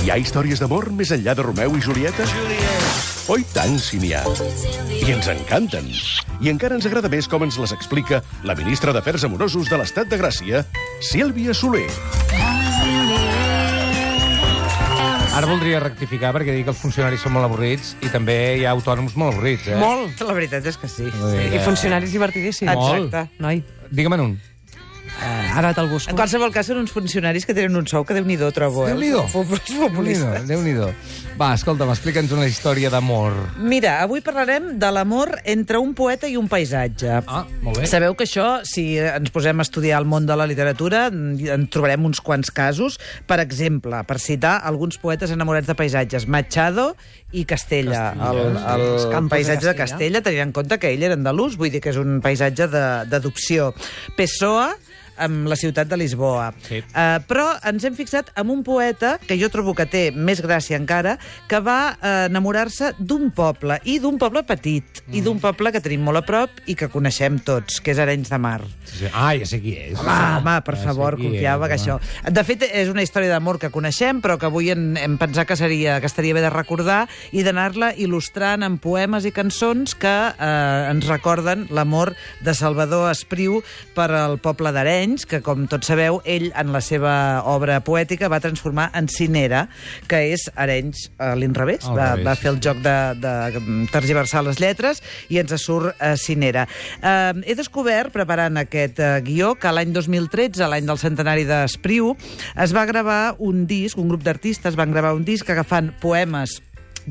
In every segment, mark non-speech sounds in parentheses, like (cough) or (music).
Hi ha històries d'amor més enllà de Romeu i Julieta? Oi tant, si n'hi ha. I ens encanten. I encara ens agrada més com ens les explica la ministra d'Afers Amorosos de l'Estat de Gràcia, Sílvia Soler. Ara voldria rectificar perquè dic que els funcionaris són molt avorrits i també hi ha autònoms molt avorrits, eh? Molt. La veritat és que sí. Dir, I funcionaris divertidíssims. Molt. Exacte. Noi, Digue'm un. Eh, ara te'l busco. En qualsevol cas, són uns funcionaris que tenen un sou que déu-n'hi-do, trobo. Eh? Déu-n'hi-do. Déu-n'hi-do, populistes. Déu-n'hi-do. Va, escolta'm, explica'ns una història d'amor. Mira, avui parlarem de l'amor entre un poeta i un paisatge. Ah, molt bé. Sabeu que això, si ens posem a estudiar el món de la literatura, en trobarem uns quants casos. Per exemple, per citar alguns poetes enamorats de paisatges, Machado i Castella. Castilla, el, el, el campos de paisatge de Castella. Castella, tenint en compte que ell era andalús, vull dir que és un paisatge de- d'adopció. Pessoa, amb la ciutat de Lisboa. Sí. Uh, però ens hem fixat en un poeta que jo trobo que té més gràcia encara, que va uh, enamorar-se d'un poble, i d'un poble petit, i d'un poble que tenim molt a prop i que coneixem tots, que és Arenys de Mar. Sí, sí. Ah, ja sé qui és. Home, home, per Ja favor, confiava és, que això... De fet, és una història d'amor que coneixem, però que avui hem, hem pensat que, seria, que estaria bé de recordar i d'anar-la il·lustrant amb poemes i cançons que eh, ens recorden l'amor de Salvador Espriu per al poble d'Arenys, que, com tots sabeu, ell, en la seva obra poètica, va transformar en Cinera, que és Arenys a l'inrevés. Va, revés, va fer el joc de, de tergiversar les lletres i ens surt eh, Cinera. Eh, he descobert, preparant aquest eh, guió, que l'any 2013, l'any del centenari d'Espriu, es va gravar un disc, un grup d'artistes van gravar un disc agafant poemes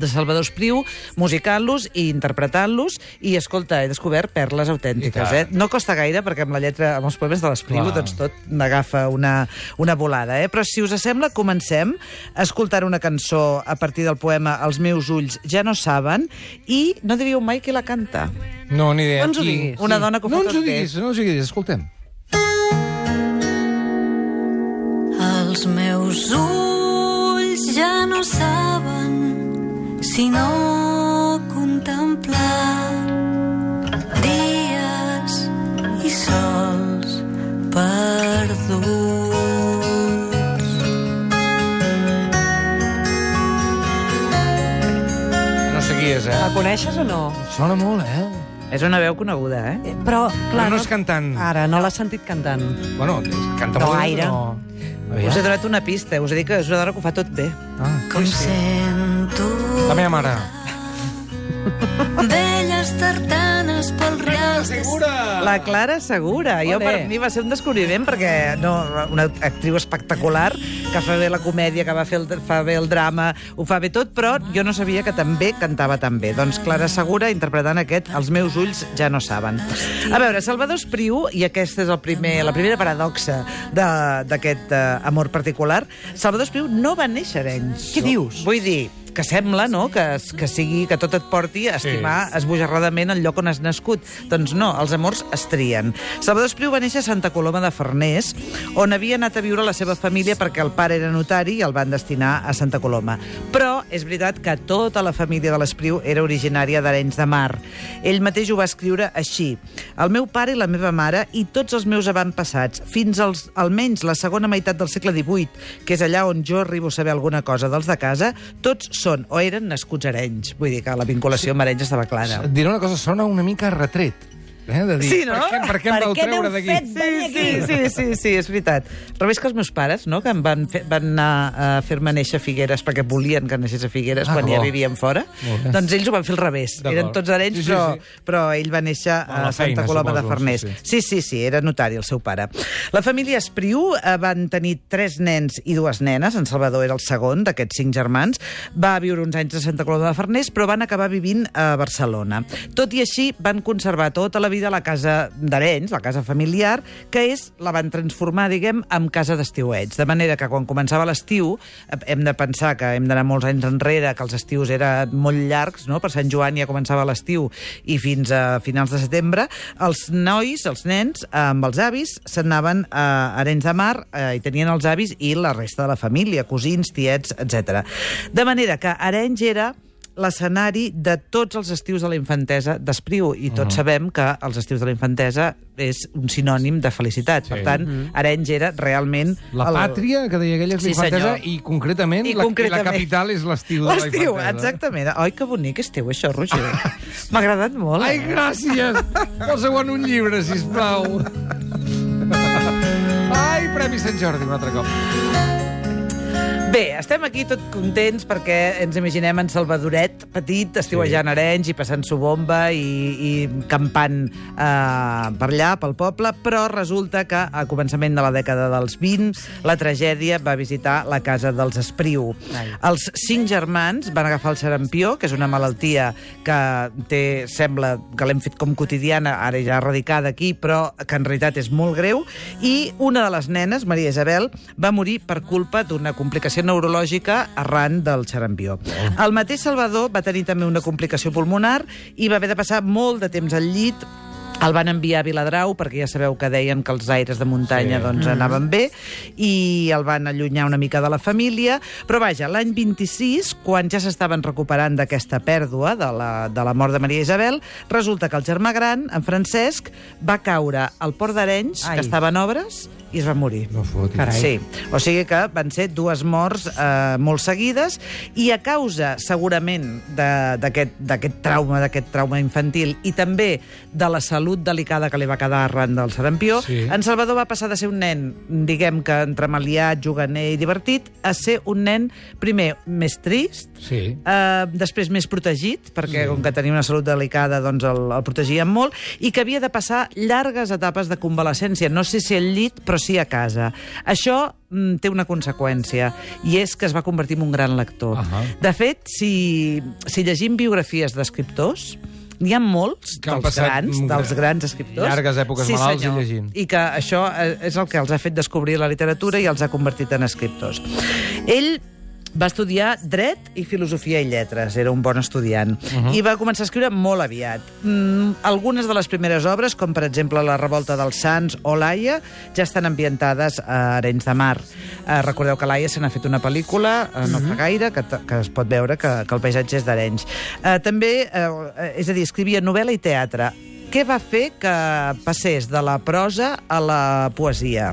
de Salvador Espriu, musicant-los i interpretant-los, i, escolta, he descobert perles autèntiques, eh? No costa gaire, perquè amb la lletra, amb els poemes de l'Espriu, doncs tot n'agafa una, una volada, eh? Però si us sembla, comencem a escoltar una cançó a partir del poema Els meus ulls ja no saben, i no diríeu mai qui la canta. No, ni idea. No ens ho Qui? diguis. Una dona que ho no fa tot bé. diguis, no ens ho diguis, escoltem. Els meus ulls ja no saben si no contemplar dies i sols perduts. No sé qui és, eh? La coneixes o no? Sona molt, eh? És una veu coneguda, eh? Eh, Però, clar, no és cantant. Ara, no l'has sentit cantant. Bueno, canta No molt bé, gaire. però... Us he donat una pista, us he dit que és una dona que ho fa tot bé. Ah, Com sento la meva mare. velles tartanes pel rials de La Clara Segura. Jo, Ole. per mi va ser un descobriment perquè no, una actriu espectacular que fa bé la comèdia, que va fer el, fa bé el drama, ho fa bé tot, però jo no sabia que també cantava tan bé. Doncs Clara Segura interpretant aquest Els meus ulls ja no saben. A veure, Salvador Espriu, i aquesta és el primer, la primera paradoxa d'aquest uh, amor particular, Salvador Espriu no va néixer a Arenys. Què dius? Vull dir, que sembla, no?, que, que sigui que tot et porti a estimar sí. esbojarradament el lloc on has nascut. Doncs no, els amors es trien. Salvador Espriu va néixer a Santa Coloma de Farners, on havia anat a viure la seva família perquè el pare era notari i el van destinar a Santa Coloma. Però és veritat que tota la família de l'Espriu era originària d'Arenys de Mar. Ell mateix ho va escriure així. El meu pare i la meva mare i tots els meus avantpassats, fins als, almenys la segona meitat del segle XVIII, que és allà on jo arribo a saber alguna cosa dels de casa, tots són o eren nascuts Arenys. Vull dir que la vinculació amb Arenys estava clara. Diré una cosa, sona una mica retret. Eh? De dir, Sí, no? Per què, per què em Per vau treure d'aquí? Sí, sí, sí, sí, sí, és veritat. Més que els meus pares, no?, que em van, fer, van anar a fer-me néixer a Figueres perquè volien que anéssim a Figueres Ah, quan que ja bo. vivien fora. Molt. Doncs ells ho van fer al revés. Eren tots arenys, Sí, sí, però, sí. però ell va néixer la a Santa feina, Coloma de suposo, Farners. sí, Sí, sí, sí, era notari el seu pare. La família Espriu eh, van tenir tres nens i dues nenes. En Salvador era el segon d'aquests cinc germans. Va viure uns anys a Santa Coloma de Farners, però van acabar vivint a Barcelona. Tot i així, van conservar tota la vida la casa d'Arenys, la casa familiar, que és, la van transformar, diguem, en casa d'estiuets. De manera que quan començava l'estiu, eh, hem de pensar que hem d'anar molts anys enrere, que els estius eren molt llargs, no? per Sant Joan ja començava l'estiu i fins a finals de setembre, els nois, els nens, amb els avis, s'anaven a Arenys de Mar eh, i tenien els avis i la resta de la família, cosins, tiets, etc. De manera que Arenys era l'escenari de tots els estius de la infantesa d'Espriu, i tots sabem que els estius de la infantesa és un sinònim de felicitat. Sí. Per tant, Arenys era realment... La el- pàtria, que deia aquella és Sí, l'infantesa, senyor. i concretament, I la, concretament. la capital és l'estiu de la L'estiu, infantesa. exactament. Oi, que bonic estiu, això, Roger. M'ha agradat molt. Ai, eh? gràcies! Posa-ho en un llibre, sisplau. (laughs) Ai, Premi Sant Jordi, un altre cop. Bé, estem aquí tot contents perquè ens imaginem en Salvadoret, petit, estiuejant sí. Arenys i passant-s'ho bomba i, i campant eh, per allà, pel poble, però resulta que a començament de la dècada dels 20 la tragèdia va visitar la casa dels Espriu. Ai. Els cinc germans van agafar el sarampió, que és una malaltia que té, sembla que l'hem fet com quotidiana, ara ja radicada aquí, però que en realitat és molt greu, i una de les nenes, Maria Isabel, va morir per culpa d'una complicació neurològica arran del xarampió. El mateix Salvador va tenir també una complicació pulmonar i va haver de passar molt de temps al llit el van enviar a Viladrau, perquè ja sabeu que deien que els aires de muntanya Sí. doncs, anaven bé, i el van allunyar una mica de la família. Però vaja, l'any 26, quan ja s'estaven recuperant d'aquesta pèrdua de la, de la mort de Maria Isabel, resulta que el germà gran, en Francesc, va caure al port d'Arenys, que estava en obres, i es va morir. No fotis. Carai. Sí, o sigui que van ser dues morts eh, molt seguides i a causa, segurament, d'aquest trauma, d'aquest trauma infantil i també de la salut delicada que li va quedar arran del sarampió, Sí. en Salvador va passar de ser un nen, diguem que entremaliat, juganer i divertit, a ser un nen, primer, més trist, Sí. Uh, després més protegit, perquè sí. com que tenia una salut delicada doncs el, el protegien molt, i que havia de passar llargues etapes de convalescència, no sé si al llit, però sí a casa. Això mm, té una conseqüència, i és que es va convertir en un gran lector. Ahà. De fet, si, si llegim biografies d'escriptors, n'hi ha molts Que dels grans, dels gran- grans escriptors. llargues èpoques sí, malalts i senyor. llegint. I que això eh, és el que els ha fet descobrir la literatura i els ha convertit en escriptors. Ell va estudiar dret i filosofia i lletres, era un bon estudiant, uh -huh. i va començar a escriure molt aviat. Mm, algunes de les primeres obres, com per exemple La revolta dels Sants o Laia, ja estan ambientades a Arenys de Mar. Eh, recordeu que Laia se n'ha fet una pel·lícula, eh, no fa gaire, que, que es pot veure que, que el paisatge és d'Arenys. Eh, també, eh, és a dir, escrivia novel·la i teatre. Què va fer que passés de la prosa a la poesia?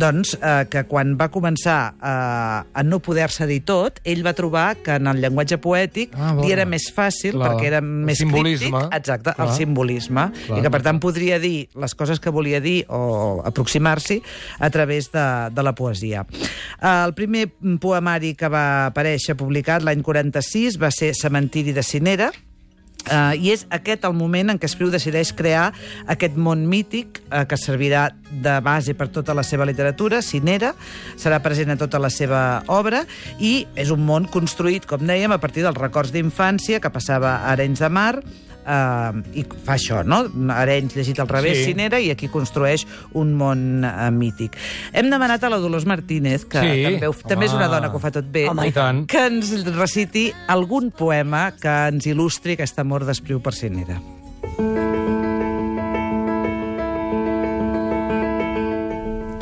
Doncs eh, que quan va començar eh, a no poder-se dir tot, ell va trobar que en el llenguatge poètic Ah, li era més fàcil, Clar. perquè era El més simbolisme. críptic. Exacte, Clar. el simbolisme. Clar. I que, per tant, podria dir les coses que volia dir o aproximar-s'hi a través de, de la poesia. Eh, el primer poemari que va aparèixer publicat l'any 46 va ser Cementiri de Cinera, Uh, I és aquest el moment en què Espriu decideix crear aquest món mític uh, que servirà de base per tota la seva literatura, cinera, serà present a tota la seva obra i és un món construït, com dèiem, a partir dels records d'infància que passava a Arenys de Mar, Uh, i fa això, no? Arenys llegit al revés, Sí. Cinera, i aquí construeix un món uh, mític. Hem demanat a la Dolors Martínez, que Sí. també, ho- també és una dona que ho fa tot bé, Home, que ens reciti algun poema que ens il·lustri aquest amor d'Espriu per Cinera.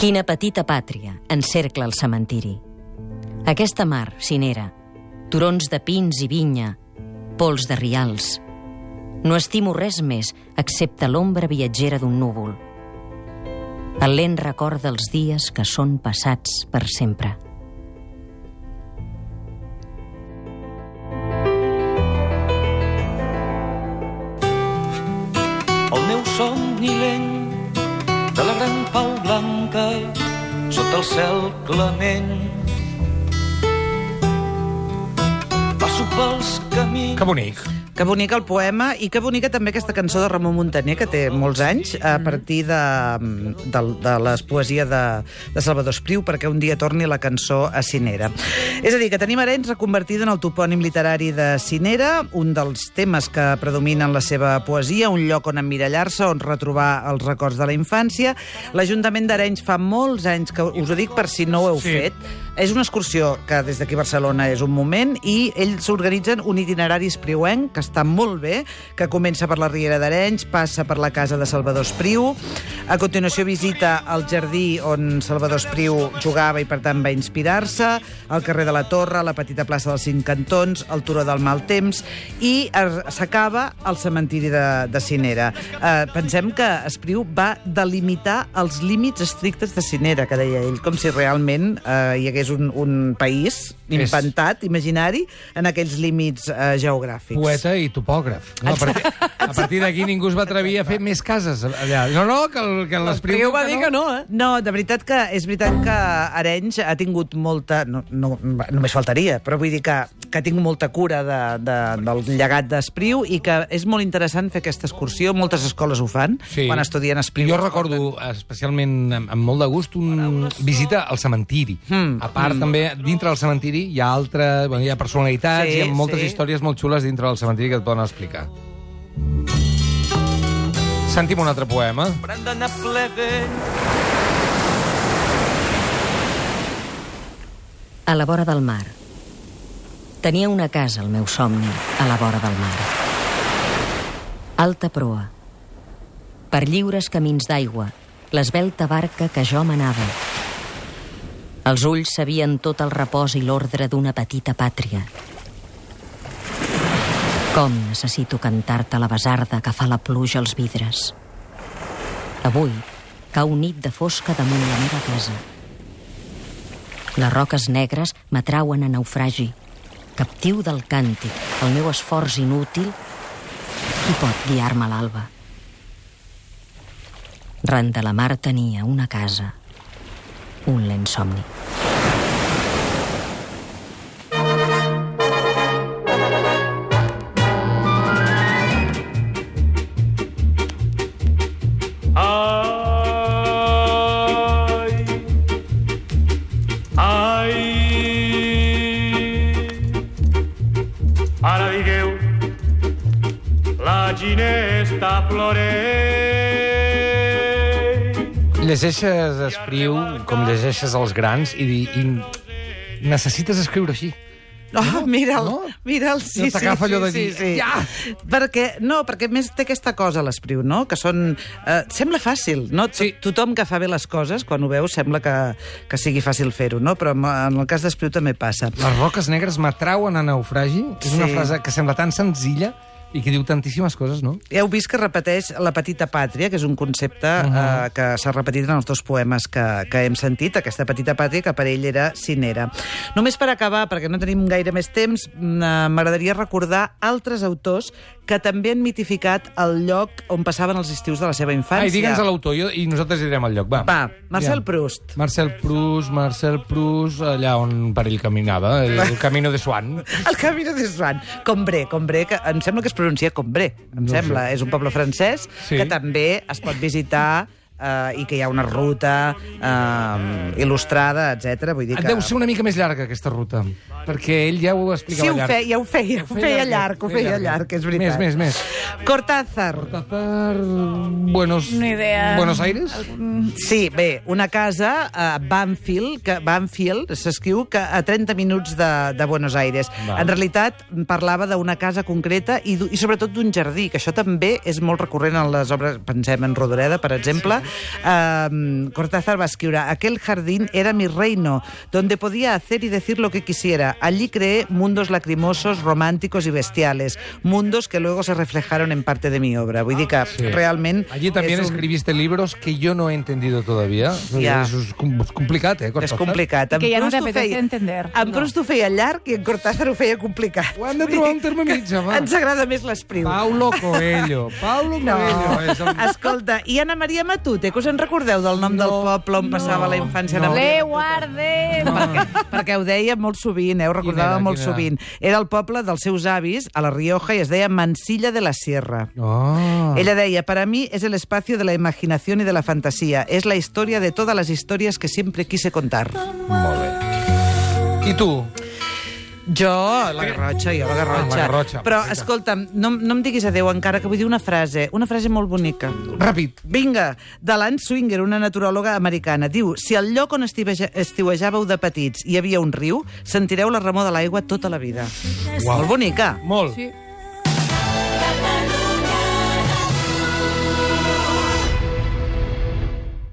Quina petita pàtria encercla el cementiri. Aquesta mar, cinera, turons de pins i vinya, pols de rials. No estimo res més excepte l'ombra viatgera d'un núvol. El lent record dels dies que són passats per sempre. El meu somni lent de la gran pau blanca sota el cel clement. Passo pels camins Que bonic. Que bonic el poema i que bonica també aquesta cançó de Ramon Muntaner, que té molts anys, a partir de, de, de les poesia de, de Salvador Espriu, perquè un dia torni la cançó a Cinera. És a dir, que tenim Arenys reconvertida en el topònim literari de Cinera, un dels temes que predomina en la seva poesia, un lloc on emmirallar-se, on retrobar els records de la infància. L'Ajuntament d'Arenys fa molts anys que us ho dic per si no ho heu Sí. fet. És una excursió que des d'aquí Barcelona és un moment i ells organitzen un itinerari espriuenc que està molt bé, que comença per la Riera d'Arenys, passa per la casa de Salvador Espriu, a continuació visita el jardí on Salvador Espriu jugava i per tant va inspirar-se, el carrer de la Torre, la petita plaça dels Cinc Cantons, el turó del Mal Temps i s'acaba al cementiri de, de Cinera. Eh, pensem que Espriu va delimitar els límits estrictes de Cinera, que deia ell, com si realment eh, hi hagués un, un país inventat, imaginari, en aquells límits eh, geogràfics. Poeta i topògraf. No, a partir, a partir d'aquí ningú es va atrevir a fer més cases allà. No, no, que, el- que l'Espriu... Espriu va dir que no, eh? No, de veritat que és veritat que Arenys ha tingut molta... No, no, només faltaria, però vull dir que, que ha tingut molta cura de, de, del llegat d'Espriu i que és molt interessant fer aquesta excursió. Moltes escoles ho fan, quan estudien Espriu. Jo recordo especialment amb, amb molt de gust un visita al cementiri. Mm, A part, mm. també, dintre del cementiri hi ha altres, bueno, hi ha personalitats, Sí, hi ha moltes sí. històries molt xules dintre del cementiri que et poden explicar. Sentim un altre poema. Vent. A la vora del mar. Tenia una casa, el meu somni, a la vora del mar. Alta proa. Per lliures camins d'aigua, l'esbelta barca que jo manava. Els ulls sabien tot el repòs i l'ordre d'una petita pàtria. Com necessito cantar-te la besarda que fa la pluja als vidres. Avui cau nit de fosca damunt la meva casa. Les roques negres m'atrauen a naufragi. Captiu del càntic, el meu esforç inútil, qui pot guiar-me a l'alba? Ran de la mar tenia una casa, un lent somni. Llegeixes Espriu com llegeixes els grans i, i necessites escriure així. Oh, mira'l, no? mira'l, sí, No sí, t'agafa sí, allò de sí, dir, sí. "Ja!" Perquè, no, perquè més té aquesta cosa, l'Espriu, no?, que són... Eh, sembla fàcil, no? Sí. Tothom que fa bé les coses, quan ho veu, sembla que, que sigui fàcil fer-ho, no? Però en el cas d'Espriu també passa. Les roques negres m'atrauen a naufragi. És una Sí. frase que sembla tan senzilla i que diu tantíssimes coses, no? Heu vist que repeteix la petita pàtria, que és un concepte uh. -huh. eh, que s'ha repetit en els dos poemes que, que hem sentit, aquesta petita pàtria que per ell era cinera. Només per acabar, perquè no tenim gaire més temps, eh, m'agradaria recordar altres autors que també han mitificat el lloc on passaven els estius de la seva infància. Ai, digue'ns l'autor jo- i nosaltres direm al lloc, va. Va, Marcel Ja. Proust. Marcel Proust, Marcel Proust, allà on per ell caminava, el, (laughs) el Camino de Swan. El Camino de Swan. Combré, Combré, que em sembla que es pronuncia Combré, em No sembla. És un poble francès Sí. que també es pot visitar eh, i que hi ha una ruta eh, il·lustrada, etc. Vull dir que... Deu ser una mica més llarga, aquesta ruta, perquè ell ja ho explicava Sí, ho llarg. feia, ho feia, ho feia llarg, ho feia llarg, és veritat. Més, més, més. Cortázar. Cortázar, Buenos, Una idea. Buenos Aires? Sí, bé, una casa a Banfield, que Banfield s'escriu que a 30 minuts de, de Buenos Aires. Val. En realitat parlava d'una casa concreta i, i sobretot d'un jardí, que això també és molt recurrent en les obres, pensem en Rodoreda, per exemple. Um, Cortázar va escriure Aquel jardín era mi reino, donde podía hacer y decir lo que quisiera. Allí creé mundos lacrimosos, románticos y bestiales, mundos que luego se reflejaron en parte de mi obra. Vull dir que Sí. realment... Allí también és un- escribiste libros que yo no he entendido todavía. Ja. Eso es, com- és complicat, eh, És Cortázar? complicat. En Que ja no t'apetece feia- entender. En Proust ho feia llarg i en Cortázar ho feia complicat. Ho hem de trobar un terme mig, home. Ens agrada més l'espriu. Paulo Coelho. Paulo No. Coelho. És el... Escolta, i Anna Maria Matute, que us en recordeu del nom del poble on passava la infància no. Maria Le Matute? guarde. Perquè, perquè ho deia molt sovint, eh? ho recordava era, molt era? sovint. Era el poble dels seus avis, a la Rioja, i es deia Mansilla de la Sierra. Oh. Ella deia, para mí es el espacio de la imaginación y de la fantasía. Es la historia de todas las historias que siempre quise contar. Molt bé. I tu? Jo, la Garrotxa, jo la Garrotxa. Ah, la Garrotxa, Però, perfecte. escolta'm, no, no em diguis adeu encara, que vull dir una frase, una frase molt bonica. Ràpid. Vinga, de l'Anne Swinger, una naturòloga americana. Diu, si al lloc on estiveja, estiuejàveu de petits hi havia un riu, sentireu la remor de l'aigua tota la vida. Uau. Molt bonica. Molt. Sí.